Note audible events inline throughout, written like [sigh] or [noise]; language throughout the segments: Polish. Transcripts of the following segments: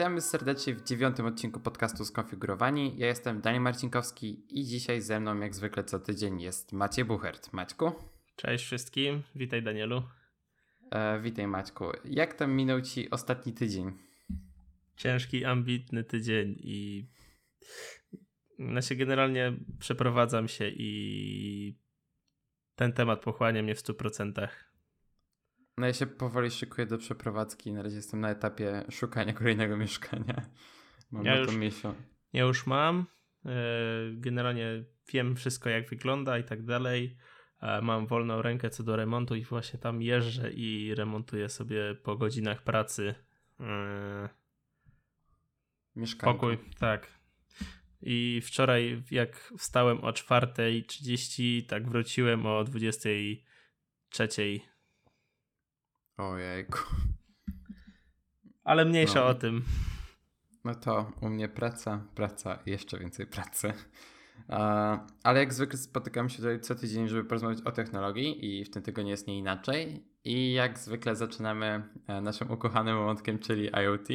Witamy serdecznie w dziewiątym odcinku podcastu Skonfigurowani. Ja jestem Daniel Marcinkowski i dzisiaj ze mną, jak zwykle co tydzień, jest Maciej Buchert. Maćku? Cześć wszystkim, witaj Danielu. E, witaj Maćku. Jak tam minął Ci ostatni tydzień? Ciężki, ambitny tydzień i znaczy generalnie przeprowadzam się i ten temat pochłania mnie w 100%. No ja się powoli szykuję do przeprowadzki. Na razie jestem na etapie szukania kolejnego mieszkania. Mam ja na to miesiąc. Ja już mam. E, generalnie wiem wszystko jak wygląda i tak dalej. E, mam wolną rękę co do remontu i właśnie tam jeżdżę i remontuję sobie po godzinach pracy. E, Mieszkanie. Pokój, tak. I wczoraj jak wstałem o 4.30, tak wróciłem o 23.00 Ojejku. Ale mniejsza no. o tym. No to u mnie praca, praca i jeszcze więcej pracy. ale jak zwykle spotykamy się tutaj co tydzień, żeby porozmawiać o technologii i w tym tygodniu jest nie inaczej. I jak zwykle zaczynamy e, naszym ukochanym wątkiem, czyli IoT.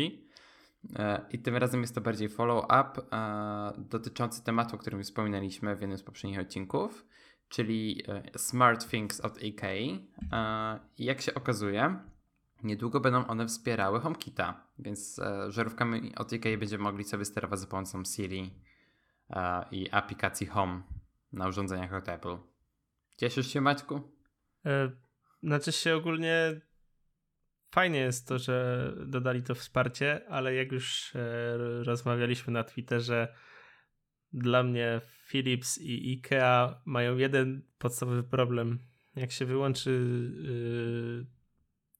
E, I tym razem jest to bardziej follow-up e, dotyczący tematu, o którym wspominaliśmy w jednym z poprzednich odcinków, czyli Smart Things od. I jak się okazuje, niedługo będą one wspierały HomeKita, więc żarówkami od AK będziemy mogli sobie sterować za pomocą Siri i aplikacji Home na urządzeniach od Apple. Cieszysz się, Maćku? E, znaczy się ogólnie fajnie jest to, że dodali to wsparcie, ale jak już e, rozmawialiśmy na Twitterze, dla mnie Philips i IKEA mają jeden podstawowy problem. Jak się wyłączy yy,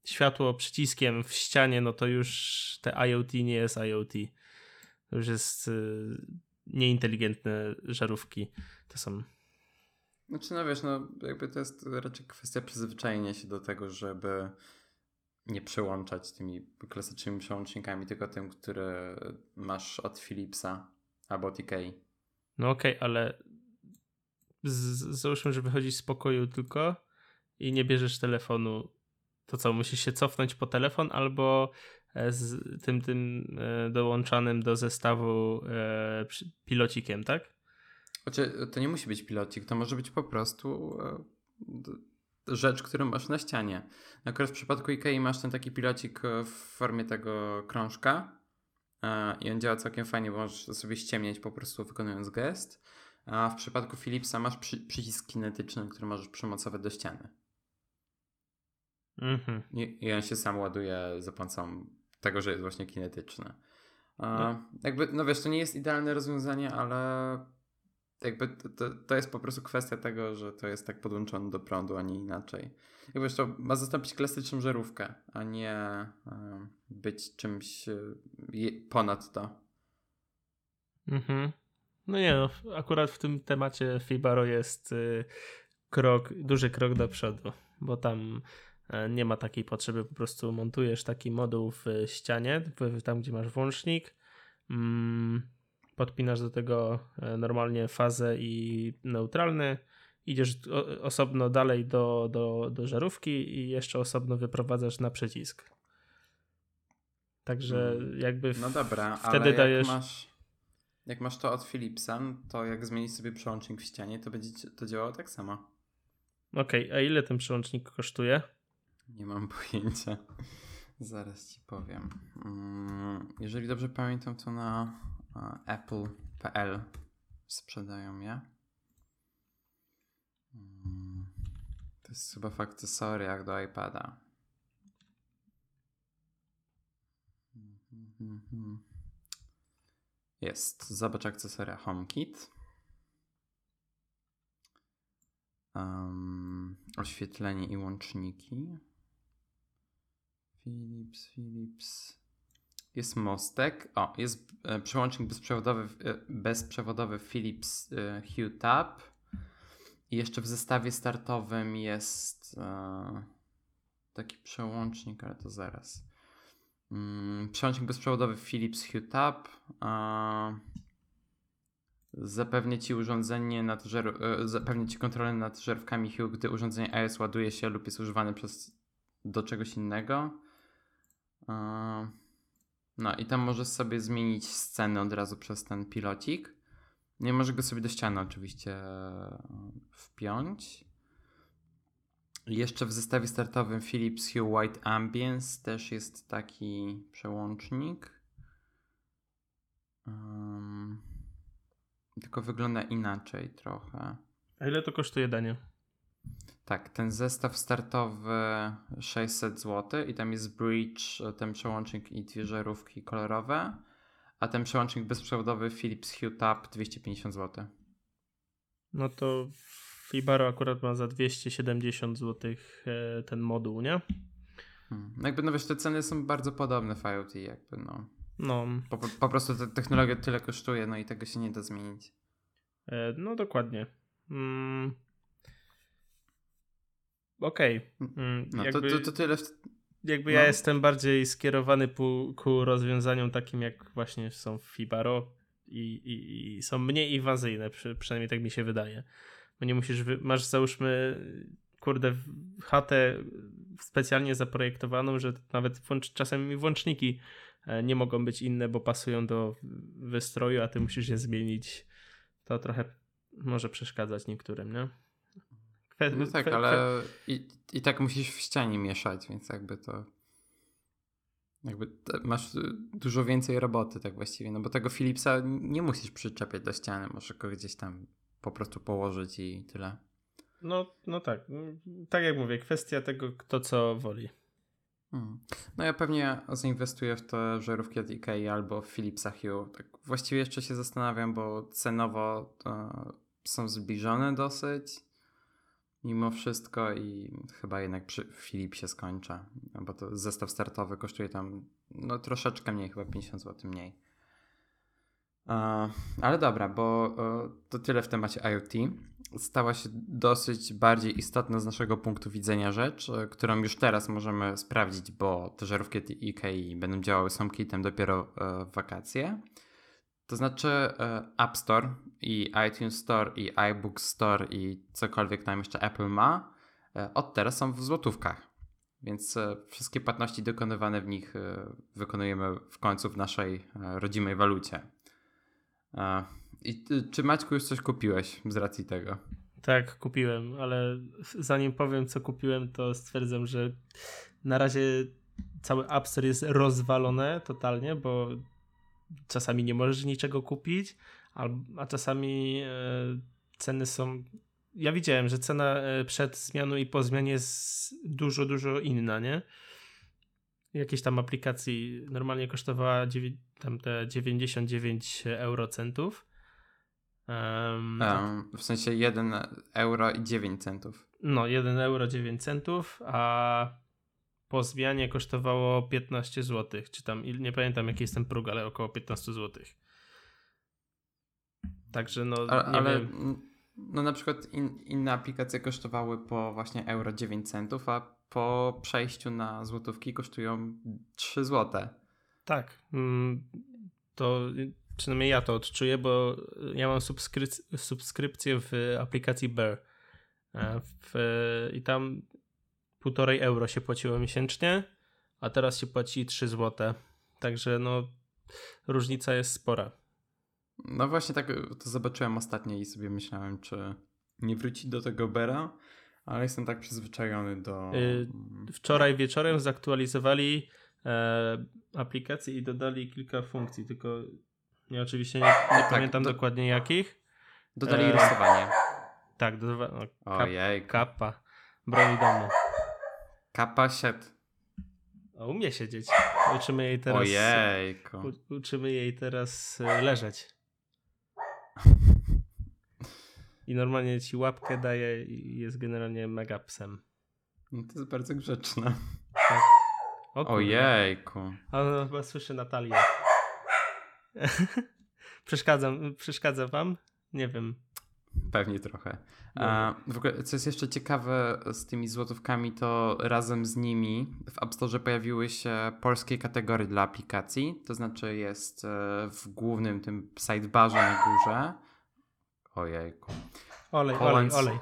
światło przyciskiem w ścianie, no to już te IoT nie jest IoT. To już jest yy, nieinteligentne żarówki to są. Znaczy, no wiesz, no jakby to jest raczej kwestia przyzwyczajenia się do tego, żeby nie przełączać tymi klasycznymi przełącznikami, tylko tym, które masz od Philipsa albo od Ikei. No okej, okay, ale z, załóżmy, że wychodzisz z pokoju tylko i nie bierzesz telefonu, to co, musisz się cofnąć po telefon albo E, z tym, tym e, dołączanym do zestawu e, pilocikiem, tak? Znaczy, to nie musi być pilocik, to może być po prostu rzecz, którą masz na ścianie. Akurat w przypadku Ikei masz ten taki pilocik w formie tego krążka i on działa całkiem fajnie, bo możesz sobie ściemniać po prostu wykonując gest. A w przypadku Philipsa masz przy, przycisk kinetyczny, który możesz przymocować do ściany. Mhm. I, I on się sam ładuje za pomocą tego, że jest właśnie kinetyczne. No. Jakby, no wiesz, to nie jest idealne rozwiązanie, ale jakby to, to, to, jest po prostu kwestia tego, że to jest tak podłączone do prądu, a nie inaczej. Jakby to ma zastąpić klasyczną żarówkę, a nie być czymś e, ponad to. Mhm. No nie, no, akurat w tym temacie Fibaro jest y, krok, duży krok do przodu, bo tam E, nie ma takiej potrzeby, po prostu montujesz taki moduł w ścianie, tam gdzie masz włącznik, mm, podpinasz do tego e, normalnie fazę i neutralny, idziesz osobno dalej do, do, do żarówki i jeszcze osobno wyprowadzasz na przycisk. Także hmm. jakby no dobra, wtedy ale dajesz. Jak masz, jak masz to od Philipsa, to jak zmienisz sobie przełącznik w ścianie, to będzie to działało tak samo. Okej, okay, a ile ten przełącznik kosztuje? Nie mam [laughs] pojęcia. Zaraz ci powiem. Mm, jeżeli dobrze pamiętam, to na apple.pl sprzedają je. Mm, to jest chyba w akcesoriach do iPada. Jest. Zobacz akcesoria HomeKit. Um, oświetlenie i łączniki. Philips, Philips. Jest mostek. O, jest e, przełącznik bezprzewodowy, e, bezprzewodowy Philips e, Hue Tab. I jeszcze w zestawie startowym jest taki przełącznik, ale to zaraz. Mm, przełącznik bezprzewodowy Philips Hue Tab. E, zapewnia ci urządzenie nad żer- e, zapewnia ci kontrolę nad żarówkami Hue, gdy urządzenie iOS ładuje się lub jest używane przez do czegoś innego. No i tam możesz sobie zmienić scenę od razu przez ten pilocik. Nie możesz go sobie do ściany oczywiście wpiąć. Jeszcze w zestawie startowym Philips Hue White Ambience też jest taki przełącznik. Um, tylko wygląda inaczej trochę. A ile to kosztuje danie? Tak, ten zestaw startowy 600 zł i tam jest bridge, ten przełącznik i dwie żarówki kolorowe, a ten przełącznik bezprzewodowy Philips Hue Tab 250 zł. No to Fibaro akurat ma za 270 zł e, ten moduł, nie? Hmm. No jakby no wiesz, te ceny są bardzo podobne w IoT, jakby no. No. Po, po prostu ta technologia tyle kosztuje, no i tego się nie da zmienić. E, no dokładnie. Mm. Okej. Okay. Mm, no jakby, to, to, to tyle. W... Jakby no. ja jestem bardziej skierowany ku, ku rozwiązaniom takim, jak właśnie są Fibaro i, i, i są mniej inwazyjne, przy, przynajmniej tak mi się wydaje. Bo nie musisz, masz załóżmy, kurde, chatę specjalnie zaprojektowaną, że nawet włącz, czasem włączniki e, nie mogą być inne, bo pasują do wystroju, a ty musisz je zmienić. To trochę może przeszkadzać niektórym, nie? Kwe, no tak, kwe, ale i, i tak musisz w ścianie mieszać, więc jakby to jakby masz dużo więcej roboty tak właściwie, no bo tego Philipsa nie musisz przyczepiać do ściany, możesz go gdzieś tam po prostu położyć i tyle. No, no tak, tak jak mówię, kwestia tego kto co woli. Hmm. No ja pewnie zainwestuję w te żarówki od Ikei albo w Philipsa Hue. Tak właściwie jeszcze się zastanawiam, bo cenowo są zbliżone dosyć mimo wszystko i chyba jednak przy Philipsie skończę, bo to zestaw startowy kosztuje tam no troszeczkę mniej, chyba 50 zł mniej. Ale dobra, bo to tyle w temacie IoT. Stała się dosyć bardziej istotna z naszego punktu widzenia rzecz, e, którą już teraz możemy sprawdzić, bo te żarówki IKEA będą działały z HomeKitem dopiero e, w wakacje. To znaczy e, App Store i iTunes Store i iBook Store i cokolwiek tam jeszcze Apple ma, e, od teraz są w złotówkach. Więc e, wszystkie płatności dokonywane w nich wykonujemy w końcu w naszej rodzimej walucie. I czy Maćku już coś kupiłeś z racji tego? Tak, kupiłem, ale zanim powiem co kupiłem, to stwierdzam, że na razie cały App Store jest rozwalone totalnie, bo czasami nie możesz niczego kupić, a czasami e, ceny są. Ja widziałem, że cena e, przed zmianą i po zmianie jest dużo, dużo inna, nie? Jakiejś tam aplikacji normalnie kosztowała tam te 99 eurocentów. Um, um, w sensie 1 euro i 9 centów. No, 1 euro 9 centów, a po zmianie kosztowało 15 zł, czy tam, nie pamiętam jaki jest ten próg, ale około 15 zł. Także no, ale, ale no na przykład in, inne aplikacje kosztowały po właśnie euro 9 centów, a po przejściu na złotówki kosztują 3 zł. Tak, mm, to przynajmniej ja to odczuję, bo ja mam subskryp- subskrypcję w aplikacji Bear. E, w, I tam półtorej euro się płaciło miesięcznie, a teraz się płaci 3 zł. Także no różnica jest spora. No właśnie tak to zobaczyłem ostatnio i sobie myślałem, czy nie wrócić do tego Bera, ale jestem tak przyzwyczajony do... Yy, wczoraj wieczorem zaktualizowali e, aplikację i dodali kilka funkcji, tylko ja oczywiście nie, nie tak, pamiętam do, dokładnie jakich. Dodali e, rysowanie. Tak, dodawali. No, kap, Ojej. Kappa. Broni domu. Kappa sied. O, umie siedzieć. Uczymy jej teraz. Ojejku. U, uczymy jej teraz e, leżeć. [laughs] I normalnie ci łapkę daje i jest generalnie mega psem. No to jest bardzo grzeczne. Tak. O Ojejku. A no, chyba słyszę Natalię. [laughs] Przeszkadzam, przeszkadza wam? Nie wiem. Pewnie trochę. A w ogóle, co jest jeszcze ciekawe z tymi złotówkami, to razem z nimi w App Store pojawiły się polskie kategorie dla aplikacji. To znaczy jest e, w głównym tym sidebarze na górze. Ojejku. Olej, Poland's, olej, olej.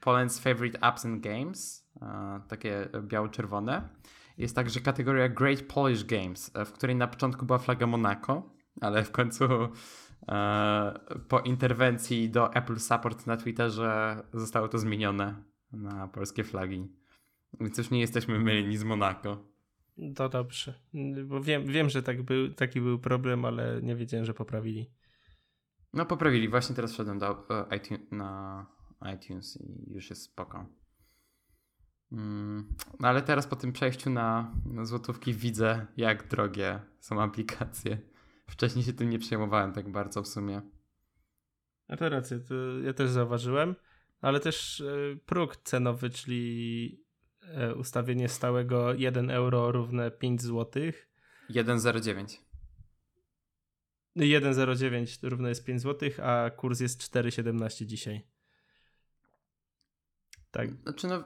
Poland's Favorite Apps and Games. Takie biało-czerwone. jest także kategoria Great Polish Games, w której na początku była flaga Monaco, ale w końcu e, po interwencji do Apple Support na Twitterze zostało to zmienione na polskie flagi. Więc już nie jesteśmy mylni z Monaco. To dobrze. Bo wiem, wiem że tak był, taki był problem, ale nie wiedziałem, że poprawili. No poprawili. Właśnie teraz wszedłem do, e, iTunes, na iTunes i już jest spoko. Mm, no ale teraz po tym przejściu na, na złotówki widzę, jak drogie są aplikacje. Wcześniej się tym nie przejmowałem tak bardzo w sumie. A to rację, to ja też zauważyłem, ale też e, próg cenowy, czyli e, ustawienie stałego 1 euro równe 5 zł. 1,09. 1,09 równe jest 5 zł, a kurs jest 4,17 dzisiaj. Tak. Znaczy no,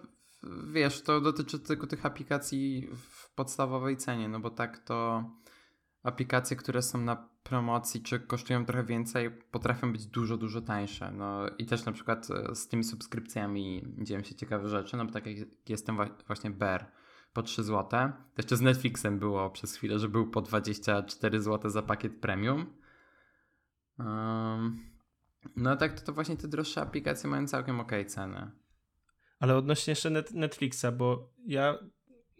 wiesz, to dotyczy tylko tych aplikacji w podstawowej cenie, no bo tak to aplikacje, które są na promocji, czy kosztują trochę więcej, potrafią być dużo, dużo tańsze. No i też na przykład e, z tymi subskrypcjami dzieją się ciekawe rzeczy, no bo tak jak jestem właśnie Bear po 3 zł, to jeszcze z Netflixem było przez chwilę, że był po 24 zł za pakiet premium. Um, no tak, to, to właśnie te droższe aplikacje mają całkiem ok ceny. Ale odnośnie jeszcze net Netflixa, bo ja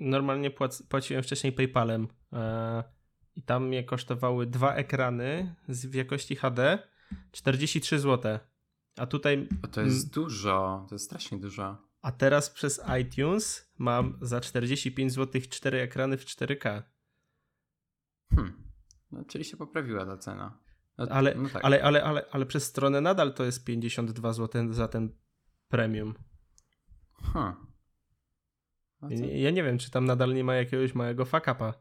normalnie płac płaciłem wcześniej PayPalem e, i tam mnie kosztowały dwa ekrany z, w jakości HD 43 zł. A tutaj. O, to jest dużo, to jest strasznie dużo. A teraz przez iTunes mam za 45 zł cztery ekrany w 4K. Hmm. No, czyli się poprawiła ta cena. No, ale, no tak. ale, ale, ale, ale przez stronę nadal to jest 52 zł za ten premium. Huh. Ja nie wiem, czy tam nadal nie ma jakiegoś małego fuck-upa.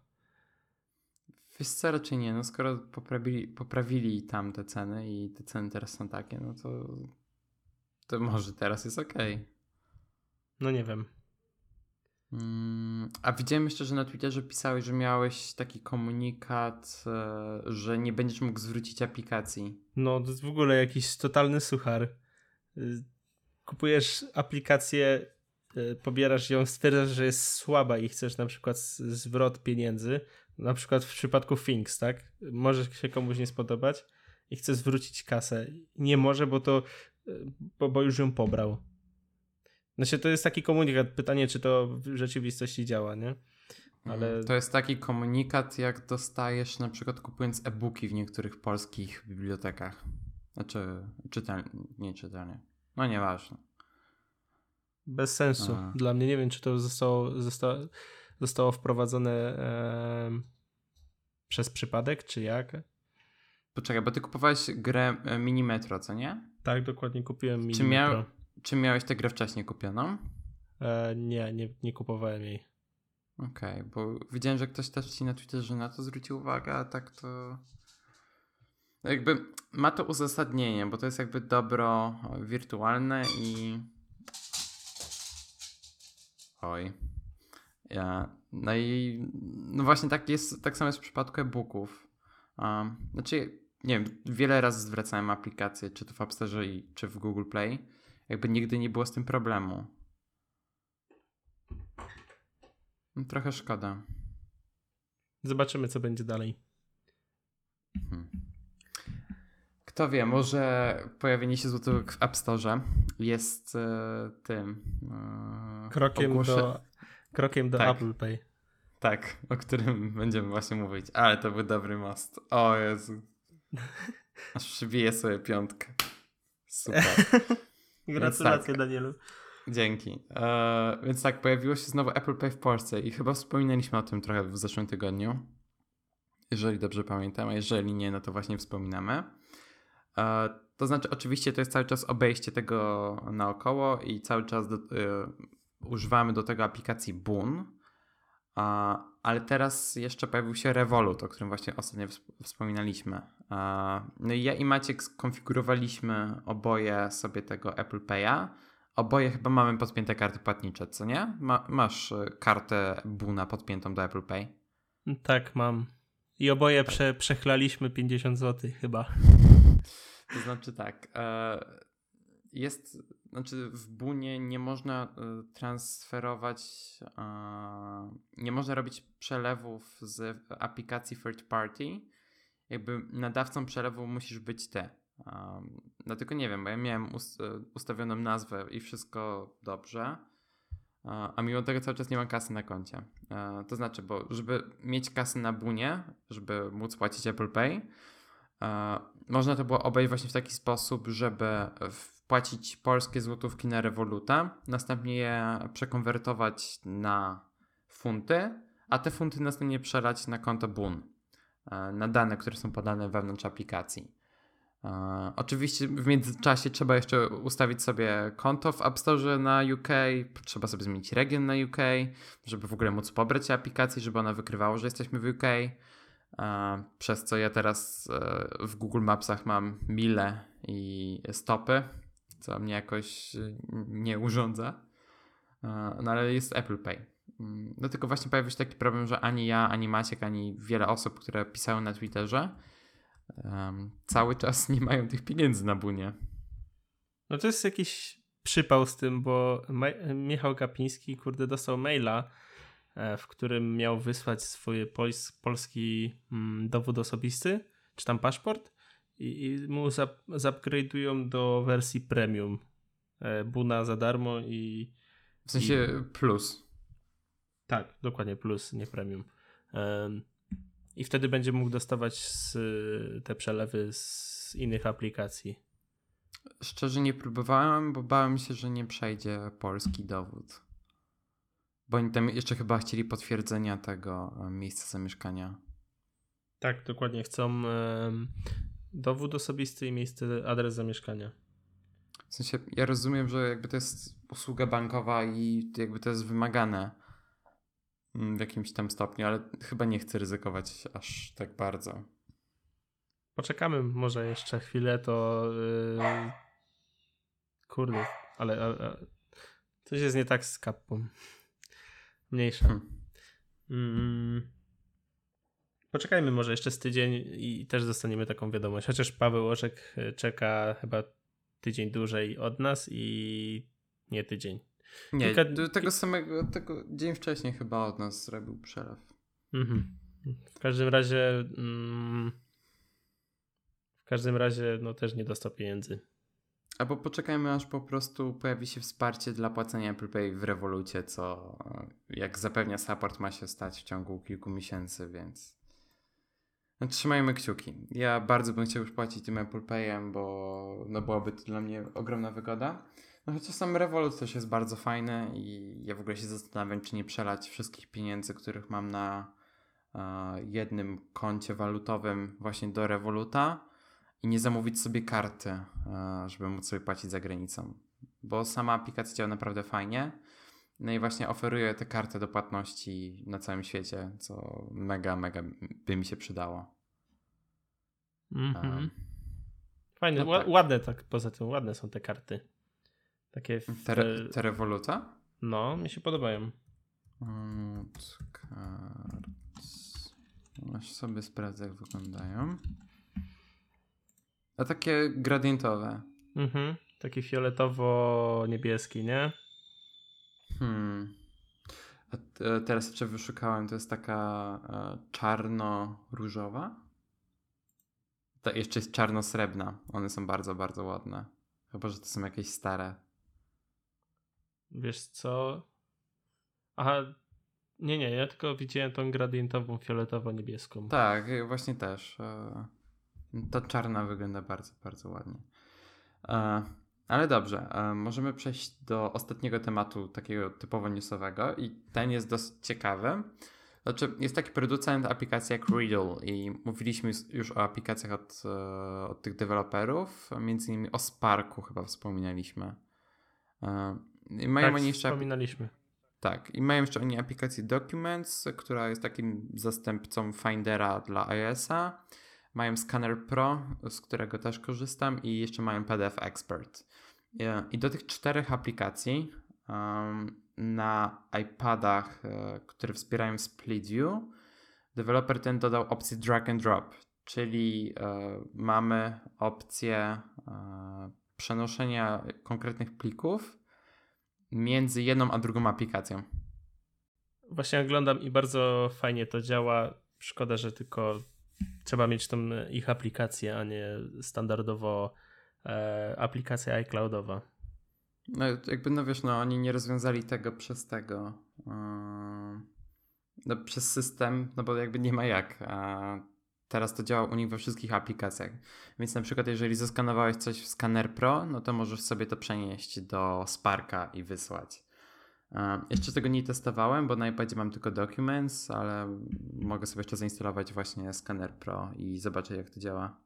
Wiesz co, raczej nie. No skoro poprawili, poprawili tam te ceny i te ceny teraz są takie, no to to może teraz jest ok. No nie wiem. Mm, a widziałem jeszcze, że na Twitterze pisałeś, że miałeś taki komunikat, e, że nie będziesz mógł zwrócić aplikacji. No, to jest w ogóle jakiś totalny suchar. Y, kupujesz aplikację, y, pobierasz ją, stwierdzasz, że jest słaba i chcesz na przykład zwrot pieniędzy, na przykład w przypadku Things, tak? Może się komuś nie spodobać i chce zwrócić kasę. Nie może, bo to, y, bo, bo już ją pobrał. Znaczy to jest taki komunikat, pytanie czy to w rzeczywistości działa, nie? Ale... Mhm. To jest taki komunikat, jak dostajesz na przykład kupując e-booki w niektórych polskich bibliotekach. Znaczy, czytelnie, nie czytelnie. No nieważne. Bez sensu. A. Dla mnie nie wiem, czy to zostało, zostało, zostało wprowadzone e, przez przypadek, czy jak. Poczekaj, bo ty kupowałeś grę e, Mini Metro, co nie? Tak, dokładnie kupiłem Mini czy miał, Metro. Czy miałeś tę grę wcześniej kupioną? E, nie, nie, nie kupowałem jej. Okej, okay, bo widziałem, że ktoś też ci na Twitterze na to zwrócił uwagę, a tak to jakby ma to uzasadnienie, bo to jest jakby dobro wirtualne i. Oj. Ja. No i no właśnie tak jest, tak samo jest w przypadku e-booków. Um, znaczy, nie wiem, wiele razy zwracałem aplikacje, czy to w App Store, czy w Google Play. Jakby nigdy nie było z tym problemu. No, trochę szkoda. Zobaczymy, co będzie dalej. Hmm. Kto wie, może pojawienie się złotówek w App Store jest e, tym. E, krokiem, ogłosze... do, krokiem do tak. Apple Pay. Tak, o którym [laughs] będziemy właśnie mówić. Ale to był dobry most. O Jezu. [laughs] Aż przybiję sobie piątkę. Super. [laughs] Gratulacje, tak, Danielu. Dzięki. E, więc tak, pojawiło się znowu Apple Pay w Polsce i chyba wspominaliśmy o tym trochę w zeszłym tygodniu. Jeżeli dobrze pamiętam, a jeżeli nie, no to właśnie wspominamy. E, to znaczy, oczywiście to jest cały czas obejście tego naokoło i cały czas do, y, używamy do tego aplikacji Boon, ale teraz jeszcze pojawił się Revolut, o którym właśnie ostatnio wspominaliśmy. No i ja i Maciek skonfigurowaliśmy oboje sobie tego Apple Pay'a. Oboje chyba mamy podpięte karty płatnicze, co nie? Ma, masz y, kartę Buna podpiętą do Apple Pay? Tak, mam. I oboje tak. Prze, przechlaliśmy 50 zł chyba. To znaczy tak. E, jest znaczy w Bunie nie można y, transferować, nie można robić przelewów z aplikacji third party. Jakby nadawcą przelewu musisz być ty. Tylko nie wiem, bo ja miałem ustawioną nazwę i wszystko dobrze, a mimo tego cały czas nie mam kasy na koncie. To znaczy, bo żeby mieć kasę na Bunie, żeby móc płacić Apple Pay, można to było obejść właśnie w taki sposób, żeby wpłacić polskie złotówki na rewoluta, następnie je przekonwertować na funty, a te funty następnie przelać na konto BUN, e, na dane, które są podane wewnątrz aplikacji. E, oczywiście w międzyczasie trzeba jeszcze ustawić sobie konto w App Store na UK, trzeba sobie zmienić region na UK, żeby w ogóle móc pobrać aplikację, żeby ona wykrywała, że jesteśmy w UK. Przez co ja teraz e, w Google Mapsach mam mile i stopy, co mnie jakoś e, nie urządza. No ale jest Apple Pay. Mm, no tylko właśnie pojawił się taki problem, że ani ja, ani Maciek, ani wiele osób, które pisały na Twitterze, um, cały czas nie mają tych pieniędzy na bunie. No to jest jakiś przypał z tym, bo Michał Kapiński, kurde, dostał maila E, w którym miał wysłać swój pols polski mm, dowód osobisty, czy tam paszport i, i mu zupgrade'ują do wersji premium. E, Buna za darmo i... W sensie i... plus. Tak, dokładnie plus, nie premium. I wtedy będzie mógł dostawać z, te przelewy z innych aplikacji. Szczerze nie próbowałem, bo bałem się, że nie przejdzie polski dowód. Bo oni tam jeszcze chyba chcieli potwierdzenia tego e, miejsca zamieszkania. Tak, dokładnie. Chcą dowód osobisty i miejsce, adres zamieszkania. W sensie, ja rozumiem, że jakby to jest usługa bankowa i jakby to jest wymagane mm, w jakimś tam stopniu, ale chyba nie chcę ryzykować aż tak bardzo. Poczekamy może jeszcze chwilę, to yy... kurde, ale, ale coś jest nie tak z kapą. Mniejsza. Hmm. Mm. Poczekajmy może jeszcze z tydzień i też dostaniemy taką wiadomość. Chociaż Paweł Orzek e, czeka chyba tydzień dłużej od nas i nie tydzień. Nie, Kilka... tego samego, tego dzień wcześniej chyba od nas zrobił przelew. Mhm. W każdym razie mm, w każdym razie no też nie dostał pieniędzy. Albo poczekajmy, aż po prostu pojawi się wsparcie dla płacenia Apple Pay w rewolucie, co jak zapewnia support ma się stać w ciągu kilku miesięcy, więc no, trzymajmy kciuki. Ja bardzo bym chciał już płacić tym Apple Payem, bo no byłaby to dla mnie ogromna wygoda. No chociaż sam Revolut też jest bardzo fajny i ja w ogóle się zastanawiam, czy nie przelać wszystkich pieniędzy, których mam na uh, jednym koncie walutowym właśnie do Revoluta i nie zamówić sobie karty, e, żeby móc sobie płacić za granicą. Bo sama aplikacja działa naprawdę fajnie. No i właśnie oferuje te karty do płatności na całym świecie, co mega, mega by mi się przydało. Mhm. Um, Fajne, no tak. ładne tak, poza tym ładne są te karty. Takie w... te, te Revoluta? No, mi się podobają. Kart. Aż sobie sprawdzę jak wyglądają. A takie gradientowe. Mhm. Taki fioletowo-niebieski, nie? Hmm. A teraz jeszcze wyszukałem, to jest taka e, czarno-różowa. To jeszcze jest czarno-srebrna. One są bardzo, bardzo ładne. Chyba, że to są jakieś stare. Wiesz co? Aha, nie, nie, ja tylko widziałem tą gradientową fioletowo-niebieską. Tak, właśnie też. E, ta czarna wygląda bardzo, bardzo ładnie. E, ale dobrze, e, możemy przejść do ostatniego tematu, takiego typowo newsowego i ten jest dosyć ciekawy. Znaczy, jest taki producent aplikacji jak Riddle i mówiliśmy już o aplikacjach od, e, od tych deweloperów, między innymi o Sparku chyba wspominaliśmy. I mają tak, oni jeszcze wspominaliśmy. Tak, i mają jeszcze oni aplikację Documents, która jest takim zastępcą Findera dla iOS-a. Mają Scanner Pro, z którego też korzystam, i jeszcze mają PDF Expert. I do tych czterech aplikacji na iPadach, e, które wspierają Split View, deweloper ten dodał opcję drag and drop, czyli e, mamy opcję e, przenoszenia konkretnych plików między jedną a drugą aplikacją. Właśnie oglądam i bardzo fajnie to działa. Szkoda, że tylko trzeba mieć tą ich aplikację, a nie standardowo e, aplikacja iCloudowa. No jakby, no wiesz, no oni nie rozwiązali tego przez tego, yy, no, przez system, no bo jakby nie ma jak. A teraz to działa u nich we wszystkich aplikacjach. Więc na przykład jeżeli zeskanowałeś coś w Scanner Pro, no to możesz sobie to przenieść do Sparka i wysłać. Jeszcze tego nie testowałem, bo na iPadzie mam tylko Documents, ale mogę sobie jeszcze zainstalować właśnie Scanner Pro i zobaczyć jak to działa.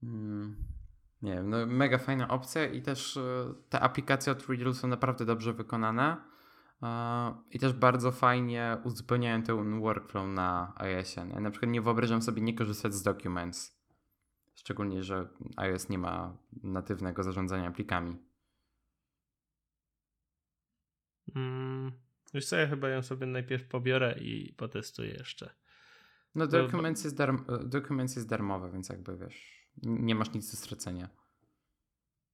Hmm. Nie wiem, no mega fajna opcja i też e, te aplikacje od Riddle są naprawdę dobrze wykonane i też bardzo fajnie uzupełniają ten workflow na iOSie. Ja na przykład nie wyobrażam sobie nie korzystać z Documents, szczególnie, że iOS nie ma natywnego zarządzania plikami. Mm, wiesz co, ja chyba ją sobie najpierw pobiorę i potestuję jeszcze. No Documents, jest, darm Documents jest darmowe, więc jakby wiesz, nie masz nic do stracenia.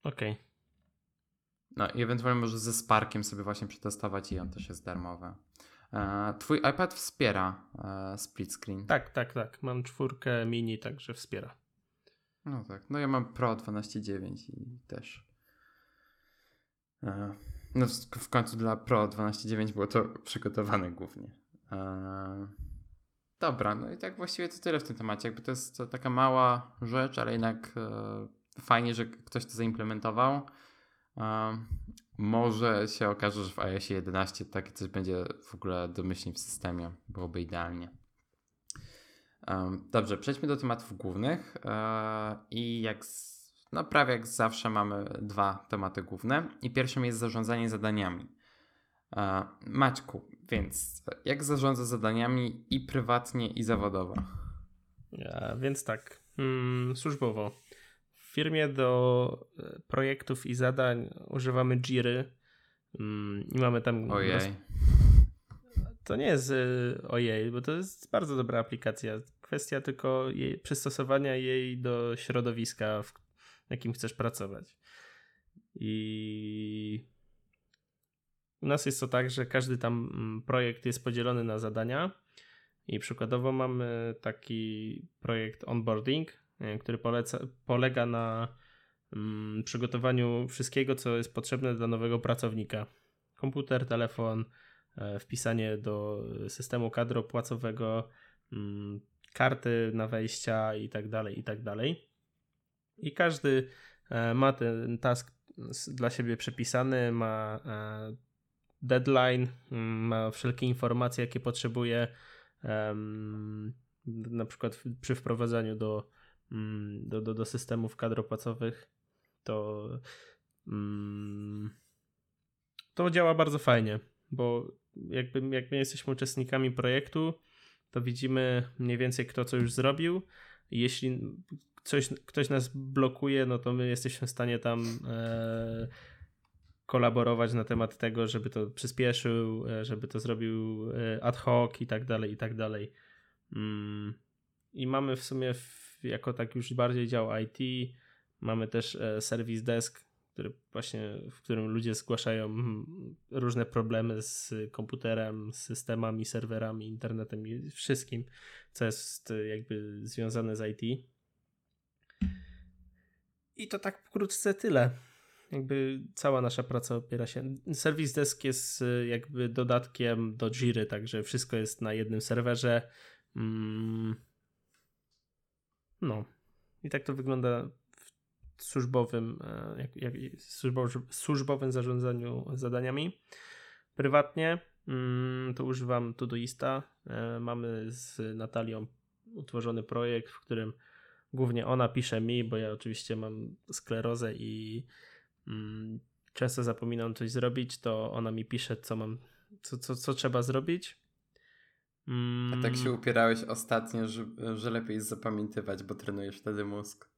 Okej. Okay. No i ewentualnie możesz ze Sparkiem sobie właśnie przetestować i on też jest darmowy. E, twój iPad wspiera e, split screen. Tak, tak, tak. Mam czwórkę mini, także wspiera. No tak. No ja mam Pro 12.9 i też. E, no w końcu dla Pro 12.9 było to przygotowane głównie. Eee, dobra, no i tak właściwie to tyle w tym temacie. Jakby to jest taka mała rzecz, ale jednak e, fajnie, że ktoś to zaimplementował. E, może się okaże, że w iOS 11 takie coś będzie w ogóle domyślnie w systemie. Byłoby idealnie. Dobrze, przejdźmy do tematów głównych. I jak no prawie jak zawsze mamy dwa tematy główne i pierwszym jest zarządzanie zadaniami. Maćku, więc jak zarządza zadaniami i prywatnie i zawodowo? Ja, więc tak, hmm, służbowo. W firmie do e, projektów i zadań używamy Jiry hmm, i mamy tam... Ojej. Roz... To nie jest y, ojej, bo to jest bardzo dobra aplikacja. Kwestia tylko jej, przystosowania jej do środowiska, w jakim chcesz pracować. I u nas jest to tak, że każdy tam mm, projekt jest podzielony na zadania. I przykładowo mamy taki projekt onboarding, e, który poleca, polega na mm, przygotowaniu wszystkiego, co jest potrzebne dla nowego pracownika. Komputer, telefon, e, wpisanie do systemu kadropłacowego, mm, karty na wejścia i tak dalej, i tak dalej. I każdy e, ma ten task dla siebie przepisany, ma e, deadline, ma wszelkie informacje, jakie potrzebuje, na przykład przy wprowadzaniu do, mm, do, do, do systemów kadropłacowych, to, mm, to działa bardzo fajnie, bo jakby, jak my jesteśmy uczestnikami projektu, to widzimy mniej więcej kto co już zrobił. Jeśli coś, ktoś nas blokuje, no to my jesteśmy w stanie tam e, kolaborować na temat tego, żeby to przyspieszył, e, żeby to zrobił e, ad hoc i tak dalej, i tak dalej. Mm. I mamy w sumie w, jako tak już bardziej dział IT, mamy też e, service desk, który właśnie, w którym ludzie zgłaszają mm, różne problemy z komputerem, systemami, serwerami, internetem i wszystkim, co jest jakby związane z IT. I to tak wkrótce tyle. Jakby cała nasza praca opiera się. Service Desk jest y, jakby dodatkiem do Jiry, także wszystko jest na jednym serwerze. Mm. No. I tak to wygląda w służbowym, e, jak, jak, służbowym zarządzaniu zadaniami. Prywatnie mm, to używam Todoista. E, mamy z Natalią utworzony projekt, w którym Głównie ona pisze mi, bo ja oczywiście mam sklerozę i mm, często zapominam coś zrobić, to ona mi pisze, co mam, co, co, co trzeba zrobić. Mm. A tak się upierałeś ostatnio, że, że lepiej jest zapamiętywać, bo trenujesz wtedy mózg.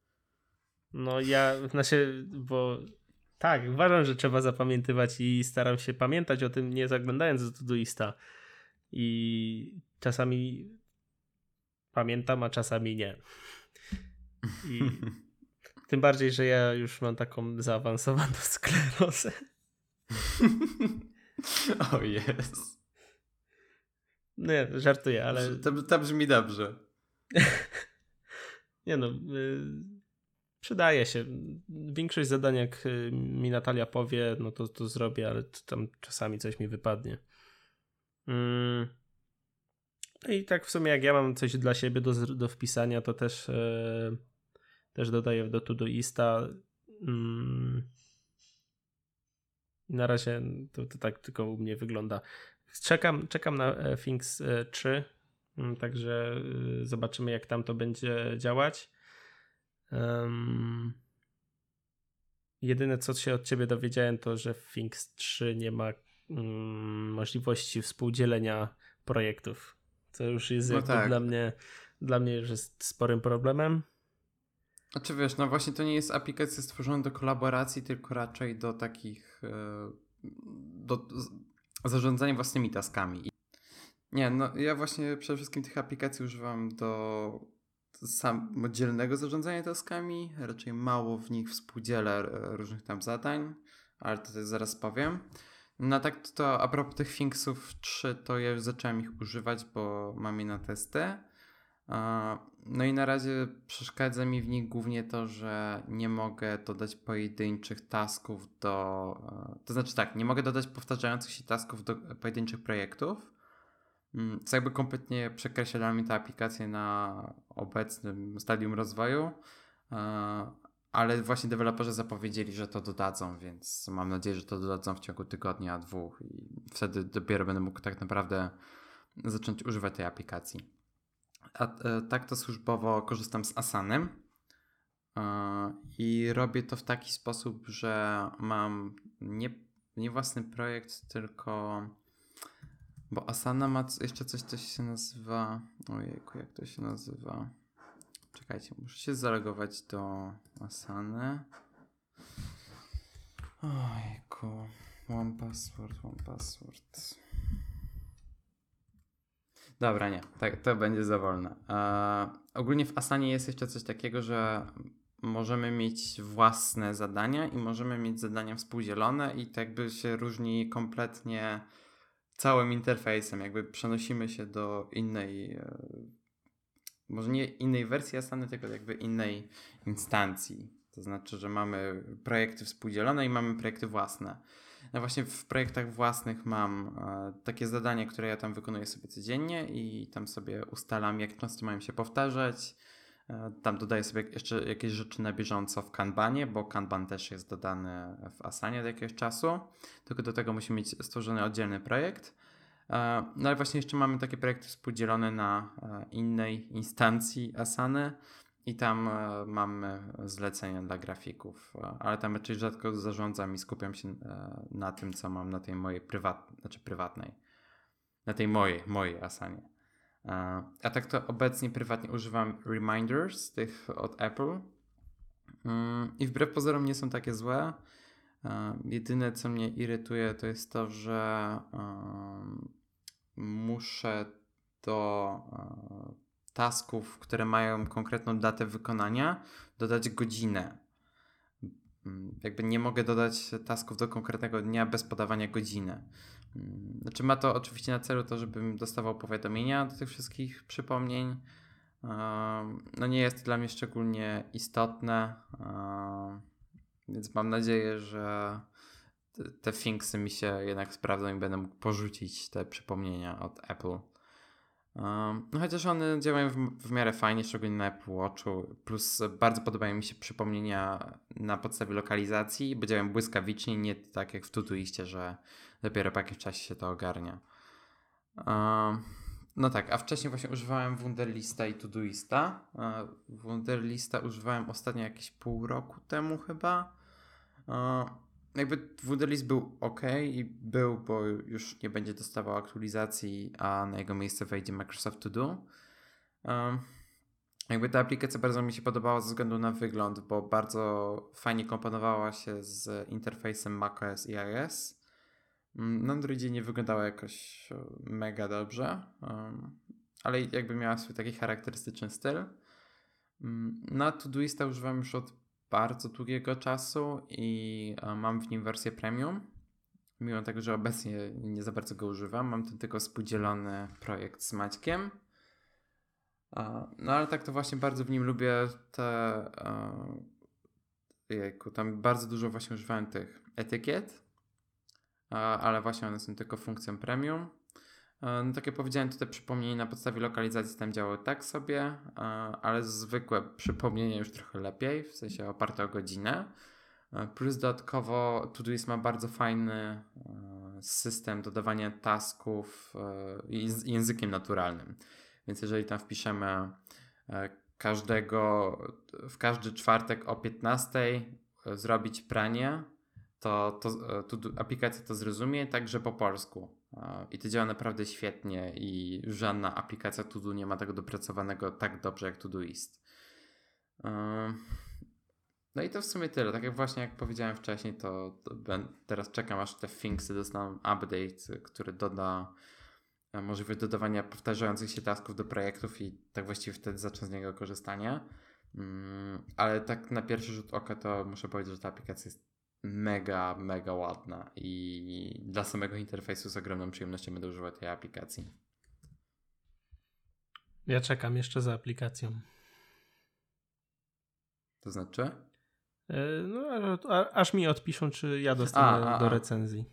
No ja, znaczy, bo tak, uważam, że trzeba zapamiętywać i staram się pamiętać o tym, nie zaglądając do Todoista. I czasami pamiętam, a czasami nie. I Tym bardziej, że ja już mam taką zaawansowaną [laughs] sklerozę. [laughs] o jest. Nie, żartuję, ale... To, to brzmi dobrze. [laughs] Nie no, y, przydaje się. Większość zadań, jak y, mi Natalia powie, no to, to zrobię, ale to tam czasami coś mi wypadnie. Mm. No i tak w sumie, jak ja mam coś dla siebie do, do wpisania, to też, e, też dodaję do Todoista. Mm. Na razie to, to tak tylko u mnie wygląda. Czekam, czekam na e, Things 3, e, mm, także y, zobaczymy, jak tam to będzie działać. Um, jedyne, co się od ciebie dowiedziałem, to że w Things 3 nie ma um, możliwości współdzielenia projektów. Co już jest no tak. dla mnie dla mnie już jest sporym problemem. Znaczy wiesz, no właśnie to nie jest aplikacja stworzona do kolaboracji, tylko raczej do takich e, do zarządzania własnymi taskami. Nie, no ja właśnie przede wszystkim tych aplikacji używam do samodzielnego zarządzania taskami, raczej mało w nich współdzielę różnych tam zadań, ale to też zaraz powiem. No tak to a propos tych Thingsów 3, to ja już zacząłem ich używać, bo mam je na testy. No i na razie przeszkadza mi w nich głównie to, że nie mogę dodać pojedynczych tasków do. E, to znaczy tak, nie mogę dodać powtarzających się tasków do pojedynczych projektów. Mm, co jakby kompletnie przekreśla mnie tę aplikację na obecnym stadium rozwoju. E, ale właśnie deweloperzy zapowiedzieli, że to dodadzą, więc mam nadzieję, że to dodadzą w ciągu tygodnia, dwóch i wtedy dopiero będę mógł tak naprawdę zacząć używać tej aplikacji. A e, tak to służbowo korzystam z Asanem i robię to w taki sposób, że mam nie, nie własny projekt, tylko bo Asana ma jeszcze coś, co się nazywa. Ojejku, jak to się nazywa? Czekajcie, muszę się zalogować do Asany. Ojejku. One password, one password. Dobra, nie, tak, to będzie za wolne. Ogólnie w Asanie jest jeszcze coś takiego, że możemy mieć własne zadania i możemy mieć zadania współdzielone i tak jakby się różni kompletnie całym interfejsem, jakby przenosimy się do innej, e, może nie innej wersji Asany, tylko jakby innej instancji. To znaczy, że mamy projekty współdzielone i mamy projekty własne. No właśnie w projektach własnych mam e, takie zadania, które ja tam wykonuję sobie codziennie i tam sobie ustalam, jak często mają się powtarzać. E, tam dodaję sobie jeszcze jakieś rzeczy na bieżąco w Kanbanie, bo Kanban też jest dodany w Asanie od jakiegoś czasu. Tylko do tego musimy mieć stworzony oddzielny projekt. E, no ale właśnie jeszcze mamy takie projekty współdzielone na innej instancji Asany i tam e, mamy zlecenia dla grafików, e, ale tam raczej rzadko zarządzam i skupiam się e, na tym, co mam na tej mojej prywatnej, znaczy prywatnej, na tej mojej, mojej Asanie. A tak to obecnie prywatnie używam reminders tych od Apple mm, i wbrew pozorom nie są takie złe. Jedyne, co mnie irytuje, to jest to, że muszę do tasków, które mają konkretną datę wykonania, dodać godzinę. Mm, jakby nie mogę dodać tasków do konkretnego dnia bez podawania godziny. Mm, znaczy ma to oczywiście na celu to, żebym dostawał powiadomienia do tych wszystkich przypomnień. No nie jest to dla mnie szczególnie istotne, więc mam nadzieję, że te Thingsy mi się jednak sprawdzą i będę mógł porzucić te przypomnienia od Apple. No chociaż one działają w, w miarę fajnie, szczególnie na Apple Watchu. Plus bardzo podobają mi się przypomnienia na podstawie lokalizacji, bo działają błyskawicznie, nie tak jak w Todoistie, że dopiero po jakimś czasie się to ogarnia. No tak, a wcześniej właśnie używałem Wunderlista i Todoista. Wunderlista używałem ostatnio jakieś pół roku temu chyba jakby Wunderlist był ok i był, bo już nie będzie dostawał aktualizacji, a na jego miejsce wejdzie Microsoft To Do. Um, jakby ta aplikacja bardzo mi się podobała ze względu na wygląd, bo bardzo fajnie komponowała się z interfejsem macOS i iOS. Mm, na Androidzie nie wyglądała jakoś e, mega dobrze, um, ale jakby miała swój taki charakterystyczny styl. Mm, na Todoista używam już od bardzo długiego czasu i mam w nim wersję premium. Mimo tego, że obecnie nie za bardzo go używam, mam ten tylko spółdzielony projekt z Maćkiem. No ale tak to właśnie bardzo w nim lubię te. Jejku, tam bardzo dużo właśnie używałem tych etykiet, ale właśnie one są tylko funkcją premium. No tak jak powiedziałem, to te przypomnienia na podstawie lokalizacji tam działały tak sobie, ale zwykłe przypomnienia już trochę lepiej, w sensie oparte o godzinę. Plus dodatkowo Todoist ma bardzo fajny system dodawania tasków językiem naturalnym. Więc jeżeli tam wpiszemy każdego, w każdy czwartek o 15 zrobić pranie, to, to, to aplikacja to zrozumie także po polsku. I to działa naprawdę świetnie i żadna aplikacja Todo nie ma tego dopracowanego tak dobrze jak Todoist. No i to w sumie tyle. Tak jak właśnie jak powiedziałem wcześniej, to, to teraz czekam aż te Thingsy dostaną update, który doda e, możliwość dodawania powtarzających się tasków do projektów i tak właściwie wtedy zacznę z niego korzystanie. Mm, ale tak na pierwszy rzut oka to muszę powiedzieć, że ta aplikacja jest mega, mega ładna i dla samego interfejsu z ogromną przyjemnością będę używał tej aplikacji. Ja czekam jeszcze za aplikacją. To znaczy? E, no, aż mi odpiszą, czy ja dostanę a, a, do recenzji.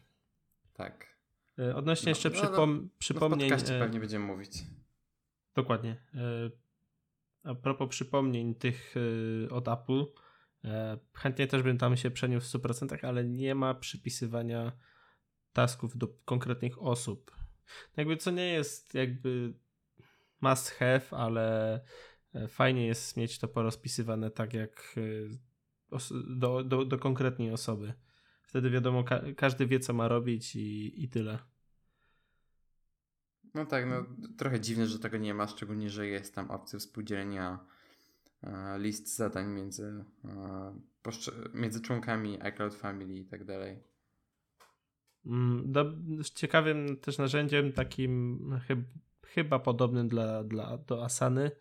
Tak. E, odnośnie no, jeszcze no, przypom no, przypomnień. No w podcaście pewnie będziemy mówić. Dokładnie. A propos przypomnień tych od Apple, chętnie też bym tam się przeniósł w 100%, ale nie ma przypisywania tasków do konkretnych osób. Jakby co nie jest jakby must have, ale fajnie jest mieć to porozpisywane tak jak do, do, do konkretnej osoby. Wtedy wiadomo, ka każdy wie, co ma robić i, i tyle. No tak, no trochę dziwne, że tego nie ma, szczególnie, że jest tam opcja współdzielenia e, list zadań między, e, między członkami iCloud Family i tak dalej. Mm, do, ciekawym też narzędziem, takim chyb, chyba podobnym dla, dla, do Asany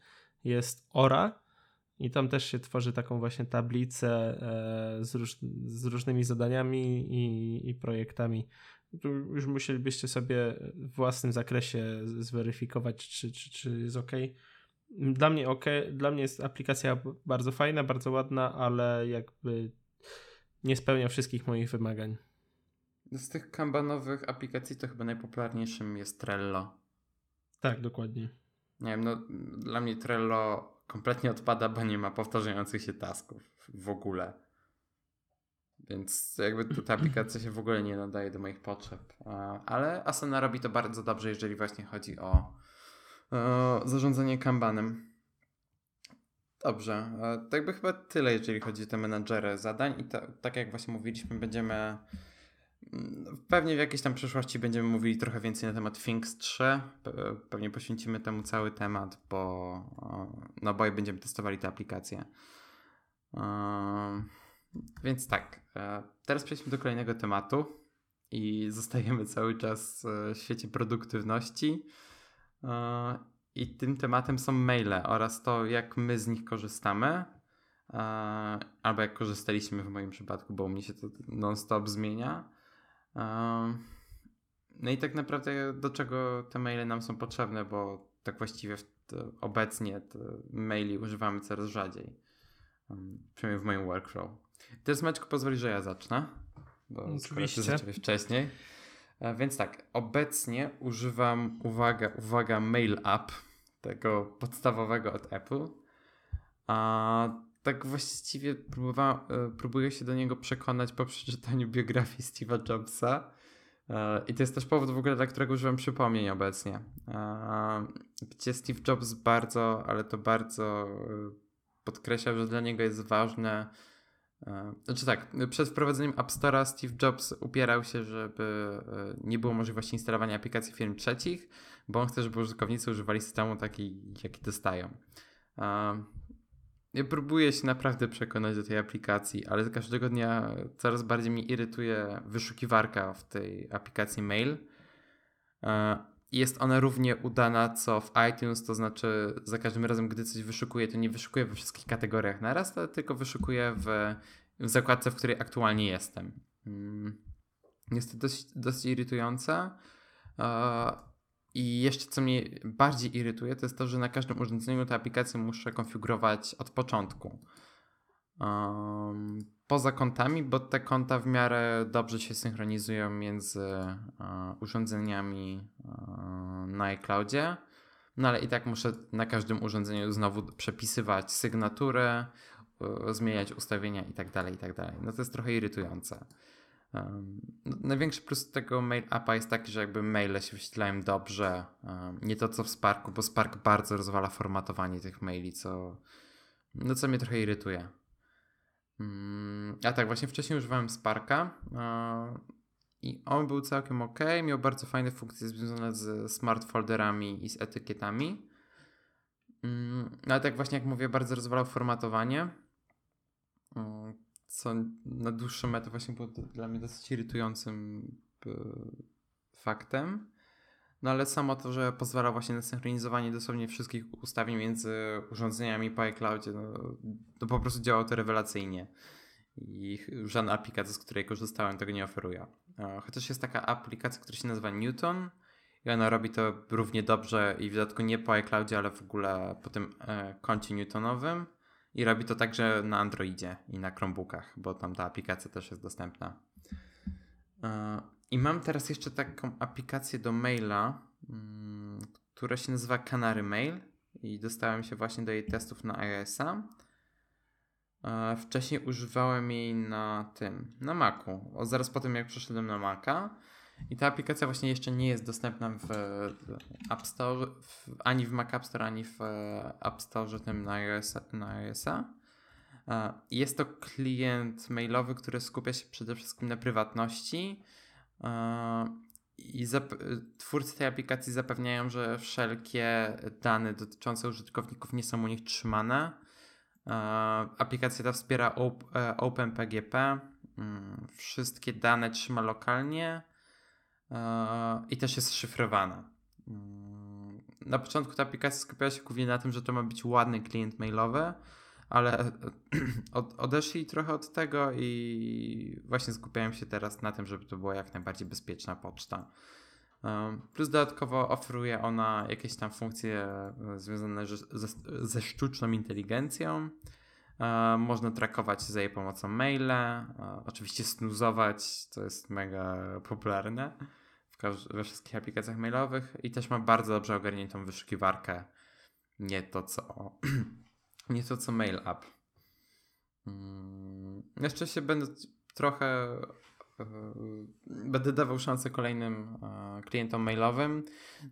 jest Ora, i tam też się tworzy taką właśnie tablicę e, z, róż, z różnymi zadaniami i, i projektami. Tu już musielibyście sobie w własnym zakresie zweryfikować, czy, czy, czy jest ok. Dla mnie ok, dla mnie jest aplikacja bardzo fajna, bardzo ładna, ale jakby nie spełnia wszystkich moich wymagań. Z tych kanbanowych aplikacji to chyba najpopularniejszym jest Trello. Tak, dokładnie. Nie wiem, no dla mnie Trello kompletnie odpada, bo nie ma powtarzających się tasków w ogóle. Więc jakby ta aplikacja się w ogóle nie nadaje do moich potrzeb. Ale Asana robi to bardzo dobrze, jeżeli właśnie chodzi o zarządzanie kanbanem. Dobrze, to jakby chyba tyle, jeżeli chodzi o te menadżery zadań i to, tak jak właśnie mówiliśmy, będziemy Pewnie w jakiejś tam przyszłości będziemy mówili trochę więcej na temat Things 3. Pewnie poświęcimy temu cały temat, bo no bo będziemy testowali tę aplikację. Więc tak, e, teraz przejdźmy do kolejnego tematu i [laughs] zostajemy cały czas w świecie produktywności. E, I tym tematem są maile oraz to, jak my z nich korzystamy. E, albo jak korzystaliśmy w moim przypadku, bo u mnie się to non-stop zmienia. No i tak naprawdę do czego te maile nam są potrzebne, bo tak właściwie obecnie te maili używamy coraz rzadziej. Przynajmniej w moim workflow. Teraz Maćku pozwoli, że ja zacznę, bo Oczywiście. wcześniej. E, więc tak, obecnie używam, uwaga, uwaga, Mail App, tego podstawowego od Apple. A tak właściwie próbowałem, próbuję się do niego przekonać po przeczytaniu [laughs] biografii Steve'a Jobsa. E, I to jest też powód w ogóle, dla którego używam przypomnień obecnie. E, gdzie Steve Jobs bardzo, ale to bardzo e, podkreślał, że dla niego jest ważne. Znaczy tak, przed wprowadzeniem App Store'a Steve Jobs upierał się, żeby nie było możliwości instalowania aplikacji firm trzecich, bo on chce, żeby użytkownicy używali systemu taki, jaki dostają. Ja próbuję się naprawdę przekonać do tej aplikacji, ale każdego dnia coraz bardziej mnie irytuje wyszukiwarka w tej aplikacji mail. E, jest ona równie udana co w iTunes, to znaczy za każdym razem, gdy coś wyszukuję, to nie wyszukuję we wszystkich kategoriach naraz, tylko wyszukuję w, w zakładce, w której aktualnie jestem. Mm. Jest to dość, irytujące. I jeszcze co mnie bardziej irytuje, to jest to, że na każdym urządzeniu tę aplikację muszę konfigurować od początku. Poza kontami, bo te konta w miarę dobrze się synchronizują między uh, urządzeniami uh, na iCloudzie. No ale i tak muszę na każdym urządzeniu znowu przepisywać sygnatury, uh, zmieniać ustawienia i tak dalej, i tak. No to jest trochę irytujące. Um, największy plus tego mail appa jest taki, że jakby maile się wyświetlają dobrze. Um, nie to co w Sparku, bo Spark bardzo rozwala formatowanie tych maili, co, no, co mnie trochę irytuje. Um, a tak, właśnie wcześniej używałem Sparka i on był całkiem ok. Miał bardzo fajne funkcje związane z smart folderami i z etykietami. Mm, ale tak właśnie jak mówię, bardzo rozwalał formatowanie co na dłuższą metę właśnie było dla mnie dosyć irytującym e, faktem. No ale samo to, że pozwala właśnie na synchronizowanie dosłownie wszystkich ustawień między urządzeniami po iCloudzie, no, to po prostu działało to rewelacyjnie. I żadna aplikacja, z której korzystałem, tego nie oferuje. Chociaż jest taka aplikacja, która się nazywa Newton i ona robi to równie dobrze i w dodatku nie po iCloudzie, ale w ogóle po tym e, koncie Newtonowym. I robi to także na Androidzie i na Chromebookach, bo tam ta aplikacja też jest dostępna. I mam teraz jeszcze taką aplikację do maila, mm, która się nazywa Canary Mail i dostałem się właśnie do jej testów na iOS-a. Wcześniej używałem jej na tym, na Macu. O, zaraz po tym jak przeszedłem na Maca. I ta aplikacja właśnie jeszcze nie jest dostępna w App Store, w, ani w Mac App Store, ani w e, App Store tym na iOS-a. Na iOS-a. Jest to klient mailowy, który skupia się przede wszystkim na prywatności. E, I twórcy tej aplikacji zapewniają, że wszelkie dane dotyczące użytkowników nie są u nich trzymane. Aplikacja ta wspiera OpenPGP. Mm, wszystkie dane trzyma lokalnie i też jest szyfrowana. Mm, na początku ta aplikacja skupiała się głównie na tym, że to ma być ładny klient mailowy, ale [clears throat] od, odeszli trochę od tego i właśnie skupiają się teraz na tym, żeby to była jak najbardziej bezpieczna poczta. Plus dodatkowo oferuje ona jakieś tam funkcje e, związane ze, ze sztuczną inteligencją. Można trakować za jej pomocą maile, oczywiście snuzować, co jest mega popularne we wszystkich aplikacjach mailowych i też ma bardzo dobrze ogarniętą wyszukiwarkę. Nie to co, [clears throat] nie to co Mail App. Hmm. Jeszcze się będę trochę e, będę dawał szansę kolejnym e, klientom mailowym.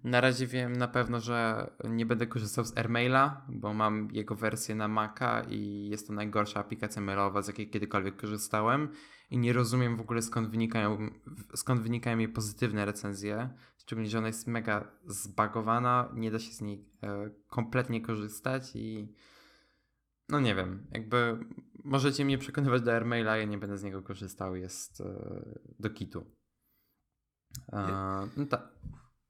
Na razie wiem na pewno, że nie będę korzystał z AirMaila, bo mam jego wersję na Maca i jest to najgorsza aplikacja mailowa, z jakiej kiedykolwiek korzystałem i nie rozumiem w ogóle skąd wynikają, skąd wynikają jej pozytywne recenzje. Szczególnie, że ona jest mega zbagowana, nie da się z niej e, kompletnie korzystać i no nie wiem, jakby możecie mnie przekonywać do AirMaila, ja nie będę z niego korzystał, jest e, do kitu. E, no tak.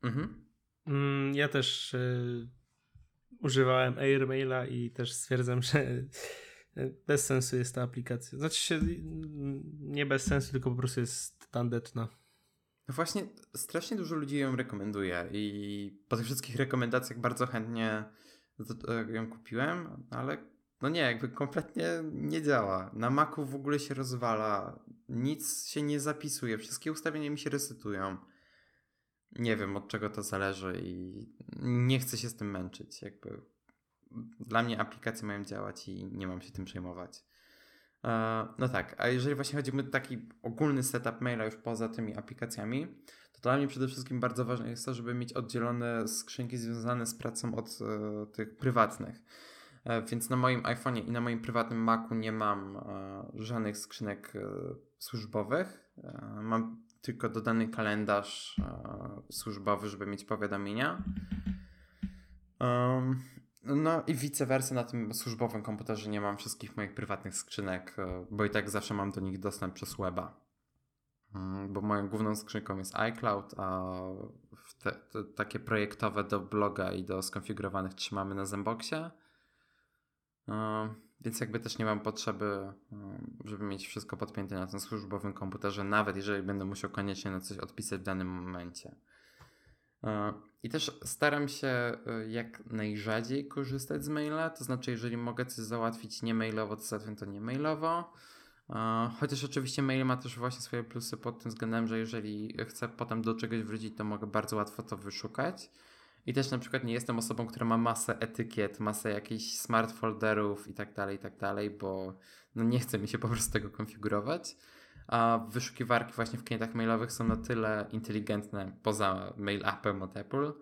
Mhm. Mm, ja też y, używałem AirMaila i też stwierdzam, [laughs] że bez sensu jest ta aplikacja. Znaczy się nie bez sensu, tylko po prostu jest tandetna. No właśnie, strasznie dużo ludzi ją rekomenduje i po tych wszystkich rekomendacjach bardzo chętnie ją kupiłem, ale no nie, jakby kompletnie nie działa. Na Macu w ogóle się rozwala, nic się nie zapisuje, wszystkie ustawienia mi się resetują. Nie wiem od czego to zależy i nie chcę się z tym męczyć. Jakby dla mnie aplikacje mają działać i nie mam się tym przejmować. E, no tak, a jeżeli właśnie chodzi o taki ogólny setup maila już poza tymi aplikacjami, to dla mnie przede wszystkim bardzo ważne jest to, żeby mieć oddzielone skrzynki związane z pracą od e, tych prywatnych. E, więc na moim iPhone'ie i na moim prywatnym Macu nie mam żadnych skrzynek służbowych. Mam tylko dodany kalendarz służbowy, żeby mieć powiadomienia. No i vice versa na tym służbowym komputerze nie mam wszystkich moich prywatnych skrzynek, e, bo i tak zawsze mam do nich dostęp przez weba. mm, bo moją główną skrzynką jest iCloud, a te, te, takie projektowe do bloga i do skonfigurowanych trzymamy na Zenboxie. No, więc jakby też nie mam potrzeby, żeby mieć wszystko podpięte na tym służbowym komputerze, nawet jeżeli będę musiał koniecznie na coś odpisać w danym momencie. I też staram się e, jak najrzadziej korzystać z maila, to znaczy, jeżeli mogę coś załatwić nie mailowo, to załatwiam to nie mailowo. Chociaż oczywiście mail ma też właśnie swoje plusy pod tym względem, że jeżeli chcę potem do czegoś wrócić, to mogę bardzo łatwo to wyszukać. I też na przykład nie jestem osobą, która ma masę etykiet, masę jakichś smart folderów i tak dalej, i tak dalej, bo no nie chce mi się po prostu tego konfigurować. A wyszukiwarki właśnie w klientach mailowych są na tyle inteligentne poza mail appem od Apple,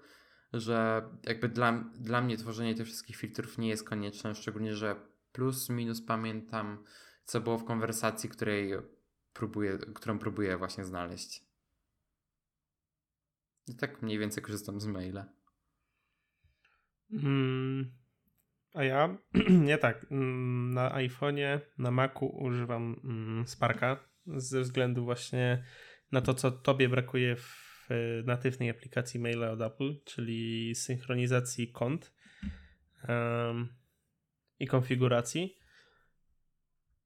że jakby dla, dla mnie tworzenie tych wszystkich filtrów nie jest konieczne, szczególnie, że plus minus pamiętam, co było w konwersacji, której próbuję, którą próbuję właśnie znaleźć. I tak mniej więcej korzystam z maila. Mm, a ja [clears throat] nie tak. Mm, na iPhone'ie, na Macu używam mm, Sparka ze względu właśnie na to, co tobie brakuje w natywnej aplikacji maila od Apple, czyli synchronizacji kont um, i konfiguracji.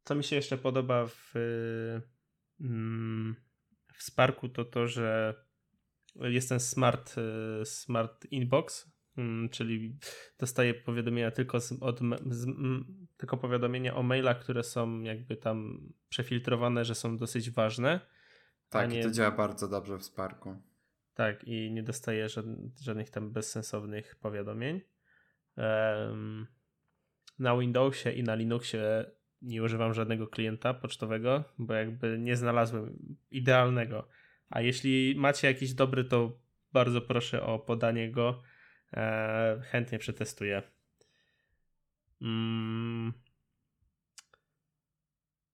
Co mi się jeszcze podoba w, mm, w Sparku, to to, że jest ten smart, e, smart inbox, czyli dostaję powiadomienia tylko z, od, z, tylko powiadomienia o mailach, które są jakby tam przefiltrowane, że są dosyć ważne. Tak, nie... to działa bardzo dobrze w Sparku. Tak, i nie dostaję żadnych tam bezsensownych powiadomień. Um, na Windowsie i na Linuxie nie używam żadnego klienta pocztowego, bo jakby nie znalazłem idealnego. A jeśli macie jakiś dobry, to bardzo proszę o podanie go. E, chętnie przetestuję. Mm.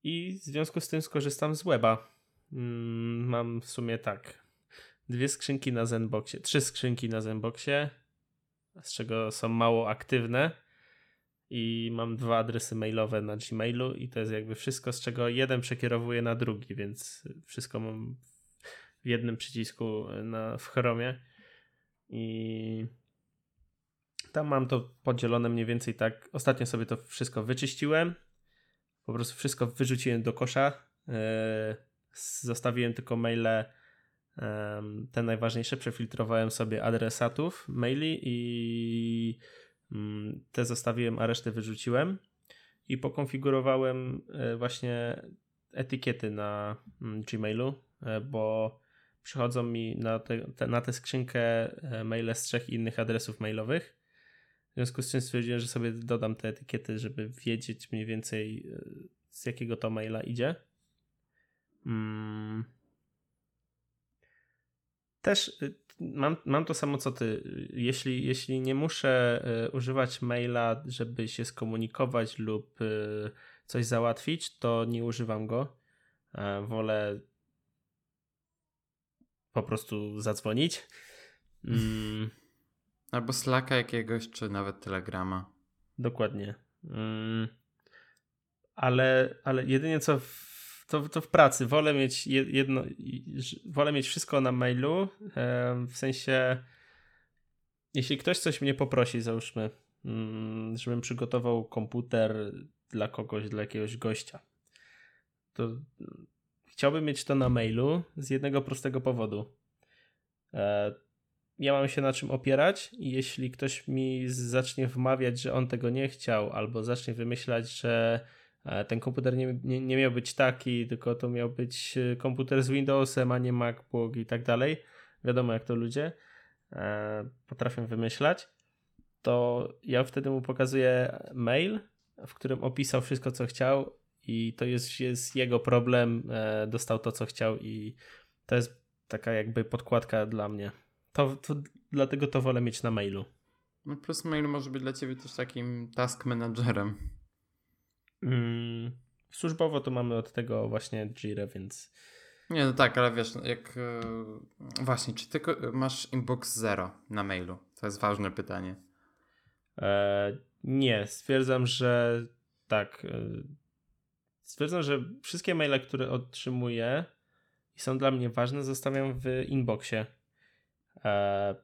I w związku z tym skorzystam z weba. Mm, mam w sumie tak. Dwie skrzynki na Zenboxie, trzy skrzynki na Zenboxie, z czego są mało aktywne i mam dwa adresy mailowe na Gmailu i to jest jakby wszystko, z czego jeden przekierowuje na drugi, więc wszystko mam w jednym przycisku na, w Chromie i tam mam to podzielone mniej więcej tak. Ostatnio sobie to wszystko wyczyściłem, po prostu wszystko wyrzuciłem do kosza, yy, zostawiłem tylko maile te najważniejsze, przefiltrowałem sobie adresatów maili i Mm, te zostawiłem, a resztę wyrzuciłem i pokonfigurowałem e, właśnie etykiety na mm, Gmailu, e, bo przychodzą mi na, te, na tę skrzynkę e, maile z trzech innych adresów mailowych. W związku z czym stwierdziłem, że sobie dodam te etykiety, żeby wiedzieć mniej więcej z jakiego to maila idzie. Mm. Też mam, mam to samo co ty. Jeśli, jeśli nie muszę y, używać maila, żeby się skomunikować lub coś załatwić, to nie używam go. E, wolę po prostu zadzwonić. Mm. [laughs] Albo Slacka jakiegoś, czy nawet Telegrama. Dokładnie. Mm. Ale, ale jedynie co w to, to w pracy. Wolę mieć jedno, wolę mieć wszystko na mailu, w sensie jeśli ktoś coś mnie poprosi, załóżmy, mm, żebym przygotował komputer dla kogoś, dla jakiegoś gościa, to chciałbym mieć to na mailu z jednego prostego powodu. Ja mam się na czym opierać i jeśli ktoś mi zacznie wmawiać, że on tego nie chciał, albo zacznie wymyślać, że E, ten komputer nie, nie, nie miał być taki, tylko to miał być e, komputer z Windowsem, a nie MacBook i tak dalej. Wiadomo, jak to ludzie e, potrafią wymyślać. To ja wtedy mu pokazuję mail, w którym opisał wszystko, co chciał, i to jest, jest jego problem. dostał to, co chciał, i to jest taka jakby podkładka dla mnie. To, to dlatego to wolę mieć na mailu. No plus mail może być dla ciebie też takim task managerem. Mm, służbowo to mamy od tego właśnie Jira, więc. Nie, no tak, ale wiesz, jak. Yy, właśnie, czy ty masz inbox zero na mailu? To jest ważne pytanie. E, nie, stwierdzam, że tak. E, stwierdzam, że wszystkie maile, które otrzymuję, i są dla mnie ważne, zostawiam w inboxie. E,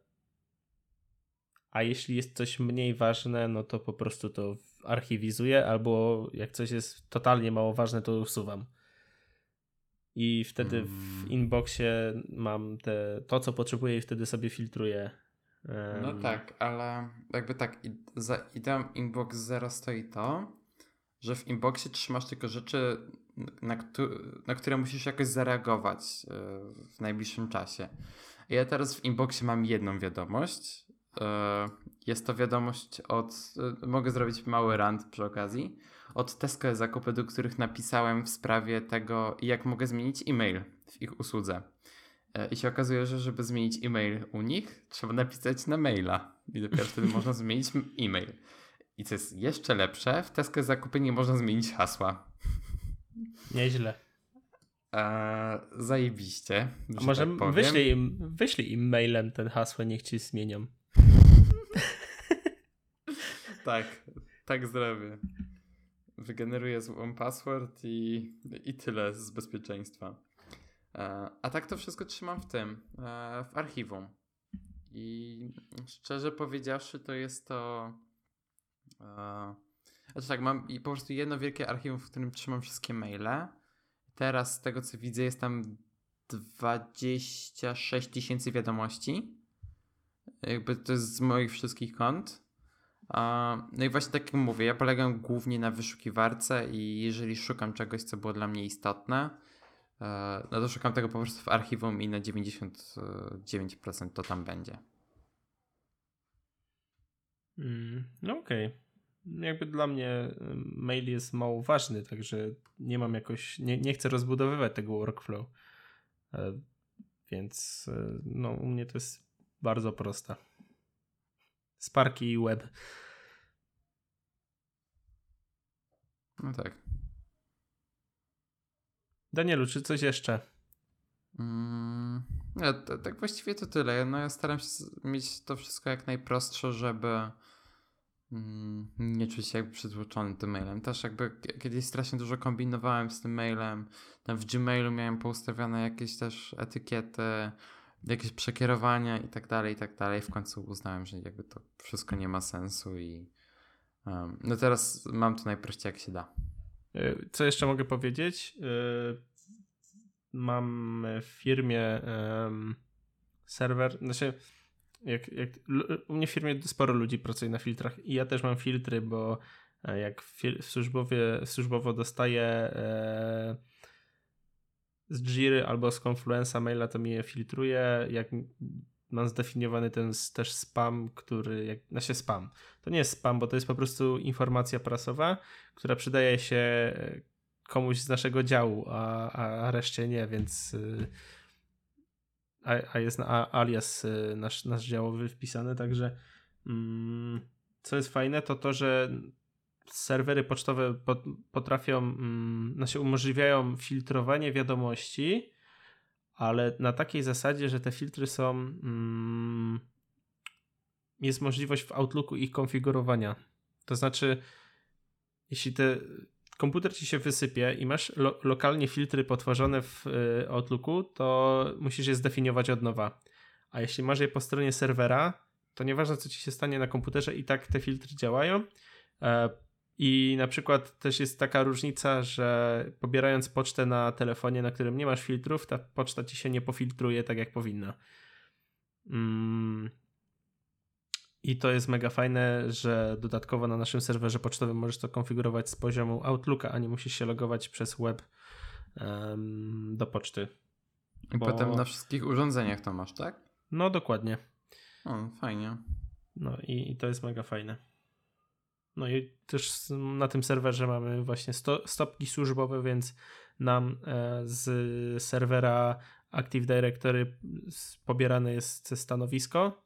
a jeśli jest coś mniej ważne, no to po prostu to archiwizuję, albo jak coś jest totalnie mało ważne, to usuwam. I wtedy w mm. inboxie mam te, to, co potrzebuję, i wtedy sobie filtruję. No tak, ale jakby tak, za ideą Inbox Zero stoi to, że w inboxie trzymasz tylko rzeczy, na, na które musisz jakoś zareagować e, w najbliższym czasie. Ja teraz w inboxie mam jedną wiadomość. E, jest to wiadomość od. E, mogę zrobić mały rant przy okazji. Od Tesco zakupy, do których napisałem w sprawie tego, jak mogę zmienić e-mail w ich usłudze. I się okazuje, że żeby zmienić e-mail u nich, trzeba napisać na maila. I dopiero wtedy można [laughs] zmienić e-mail. I co jest jeszcze lepsze, w Tesco zakupy nie można zmienić hasła. Nieźle. Eee, zajebiście. A może tak wyślij, im, wyślij im mailem ten hasło, niech ci zmienią. [laughs] tak, tak zrobię. Wygeneruję złą password i, i tyle z bezpieczeństwa. Eee, a tak to wszystko trzymam w tym, eee, w archiwum. I szczerze powiedziawszy, to jest to znaczy tak, mam i po prostu jedno wielkie archiwum, w którym trzymam wszystkie maile. Teraz z tego co widzę jest tam 26 tysięcy wiadomości. Jakby to jest z moich wszystkich kont. No i właśnie tak jak mówię, ja polegam głównie na wyszukiwarce i jeżeli szukam czegoś, co było dla mnie istotne, e, no to szukam tego po prostu w archiwum i na 99% to tam będzie. Mm, no okej. Okay jakby dla mnie mail jest mało ważny, także nie mam jakoś, nie, nie chcę rozbudowywać tego workflow. E, więc e, no, u mnie to jest bardzo proste. Sparki i web. No tak. Danielu, czy coś jeszcze? Mm, ja, tak właściwie to tyle. No ja staram się mieć to wszystko jak najprostsze, żeby nie czuć się jakby przytłoczony tym mailem. Też jakby kiedyś strasznie dużo kombinowałem z tym mailem. Tam w Gmailu miałem poustawione jakieś też etykiety, jakieś przekierowania i tak dalej, i tak dalej. W końcu uznałem, że jakby to wszystko nie ma sensu i um, no teraz mam to najprościej jak się da. E, co jeszcze mogę powiedzieć? E, mam w firmie um, serwer, znaczy jak, jak, u mnie w firmie sporo ludzi pracuje na filtrach i ja też mam filtry, bo e, jak w, służbowie, służbowo dostaję e, z Jiry albo z Confluenza maila, to mi je filtruje. Jak mam zdefiniowany ten też spam, który, jak, znaczy spam. To nie jest spam, bo to jest po prostu informacja prasowa, która przydaje się e, komuś z naszego działu, a, a reszcie nie, więc y, a, a jest na alias y, nasz, nasz działowy wpisany, także mm, co jest fajne, to to, że serwery pocztowe potrafią, mm, znaczy umożliwiają filtrowanie wiadomości, ale na takiej zasadzie, że te filtry są mm, jest możliwość w Outlooku ich konfigurowania. To znaczy, jeśli te komputer ci się wysypie i masz lo lokalnie filtry potworzone w y, Outlooku, to musisz je zdefiniować od nowa. A jeśli masz je po stronie serwera, to nieważne co ci się stanie na komputerze, i tak te filtry działają. E, I na przykład też jest taka różnica, że pobierając pocztę na telefonie, na którym nie masz filtrów, ta poczta ci się nie pofiltruje tak jak powinna. Mm, i to jest mega fajne, że dodatkowo na naszym serwerze pocztowym możesz to konfigurować z poziomu Outlooka, a nie musisz się logować przez web um, do poczty. I bo... potem na wszystkich urządzeniach to masz, tak? No, dokładnie. O, fajnie. No i, i to jest mega fajne. No i też na tym serwerze mamy właśnie sto, stopki służbowe, więc nam e, z serwera Active Directory pobierane jest stanowisko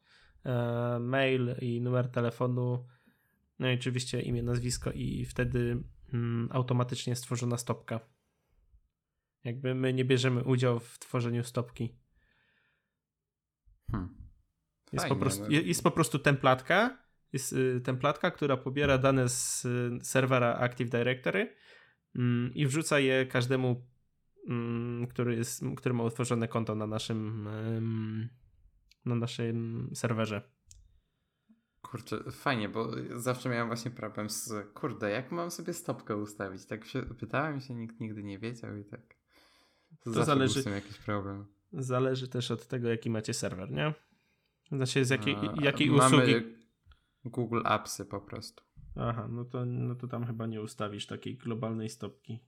mail i numer telefonu, no i oczywiście imię, nazwisko i wtedy mm, automatycznie stworzona stopka. Jakby my nie bierzemy udziału w tworzeniu stopki. Hmm. Jest, po prostu, no. jest po prostu templatka, jest y, templatka, która pobiera dane z y, serwera Active Directory mm, i wrzuca je każdemu mm, który, jest, który ma utworzone konto na naszym na naszym serwerze. Kurczę, fajnie, bo zawsze miałem właśnie problem z, kurde, jak mam sobie stopkę ustawić? Tak się pytałem się, nikt nigdy nie wiedział i tak. To, to zależy. Był jakiś problem. Zależy też od tego, jaki macie serwer, nie? Znaczy, z jakiej, A, jakiej mamy usługi. Google Appsy po prostu. Aha, no to, no to tam chyba nie ustawisz takiej globalnej stopki.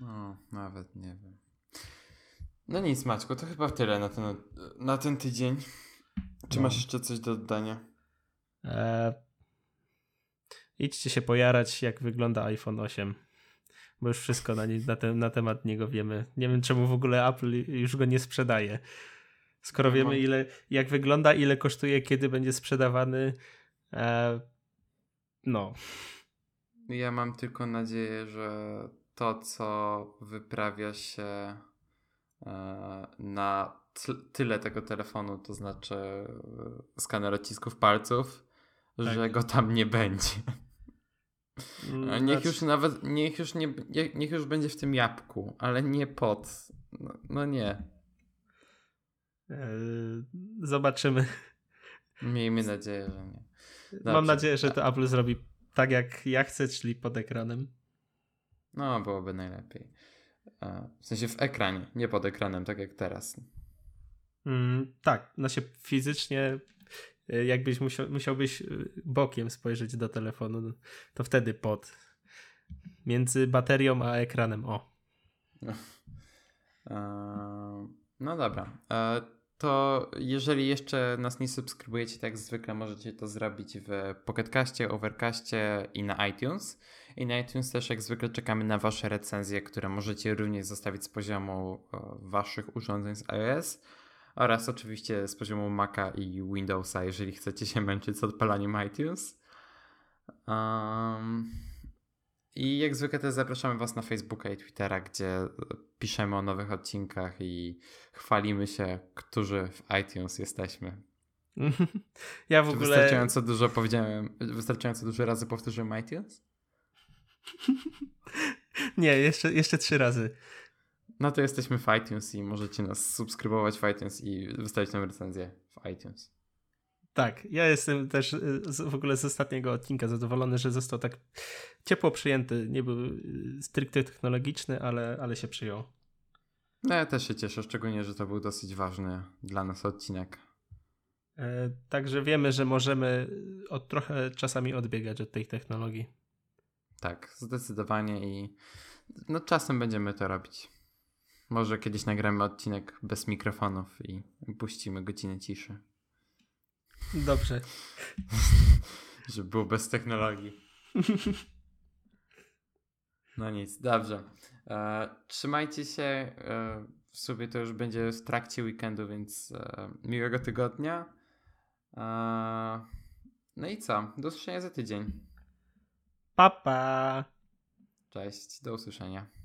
No, nawet nie wiem. No nic, Maćku, to chyba tyle na ten, na ten tydzień. Czy no. masz jeszcze coś do dodania? E, idźcie się pojarać, jak wygląda iPhone 8. Bo już wszystko na, nie, na, te, na temat niego wiemy. Nie wiem, czemu w ogóle Apple już go nie sprzedaje. Skoro no, wiemy, ile, jak wygląda, ile kosztuje, kiedy będzie sprzedawany. E, no. Ja mam tylko nadzieję, że to, co wyprawia się na tyle tego telefonu, to znaczy e, skaner odcisków palców, tak. że go tam nie będzie. Mm, niech znaczy... już nawet, niech już, nie, niech już będzie w tym jabłku, ale nie pod. No, no nie. E, zobaczymy. Miejmy nadzieję, że nie. Dobrze. Mam nadzieję, że to Apple zrobi tak jak ja chcę, czyli pod ekranem. No, byłoby najlepiej. W sensie w ekranie, nie pod ekranem, tak jak teraz. Mm, tak, no się fizycznie, e, jakbyś musiał, musiałbyś e, bokiem spojrzeć do telefonu, no, to wtedy pod. Między baterią a ekranem, o. No, [laughs] no dobra. To jeżeli jeszcze nas nie subskrybujecie, tak jak zwykle możecie to zrobić w Pocketcaście, Overcaście i na iTunes. I na iTunes też jak zwykle czekamy na Wasze recenzje, które możecie również zostawić z poziomu Waszych urządzeń z iOS oraz oczywiście z poziomu Maca i Windowsa, jeżeli chcecie się męczyć z odpalaniem iTunes. Um, I jak zwykle też zapraszamy Was na Facebooka i Twittera, gdzie piszemy o nowych odcinkach i chwalimy się, którzy w iTunes jesteśmy. [laughs] Ja w Czy ogóle. Wystarczająco dużo powiedziałem, wystarczająco dużo razy powtórzyłem iTunes? [laughs] Nie, jeszcze, jeszcze trzy razy. No to jesteśmy w iTunes i możecie nas subskrybować w iTunes i wystawić nam recenzję w iTunes. Tak, ja jestem też y, w ogóle z ostatniego odcinka zadowolony, że został tak ciepło przyjęty. Nie był y, stricte technologiczny, ale, ale się przyjął. No ja też się cieszę, szczególnie, że to był dosyć ważny dla nas odcinek. E, także wiemy, że możemy od trochę czasami odbiegać od tej technologii. Tak, zdecydowanie i no czasem będziemy to robić. Może kiedyś nagramy odcinek bez mikrofonów i puścimy godzinę ciszy. Dobrze. Żeby było bez technologii. No nic, dobrze. E, trzymajcie się. E, w sumie to już będzie w trakcie weekendu, więc e, miłego tygodnia. E, no i co? Do usłyszenia za tydzień. Papa. Pa. Cześć, do usłyszenia.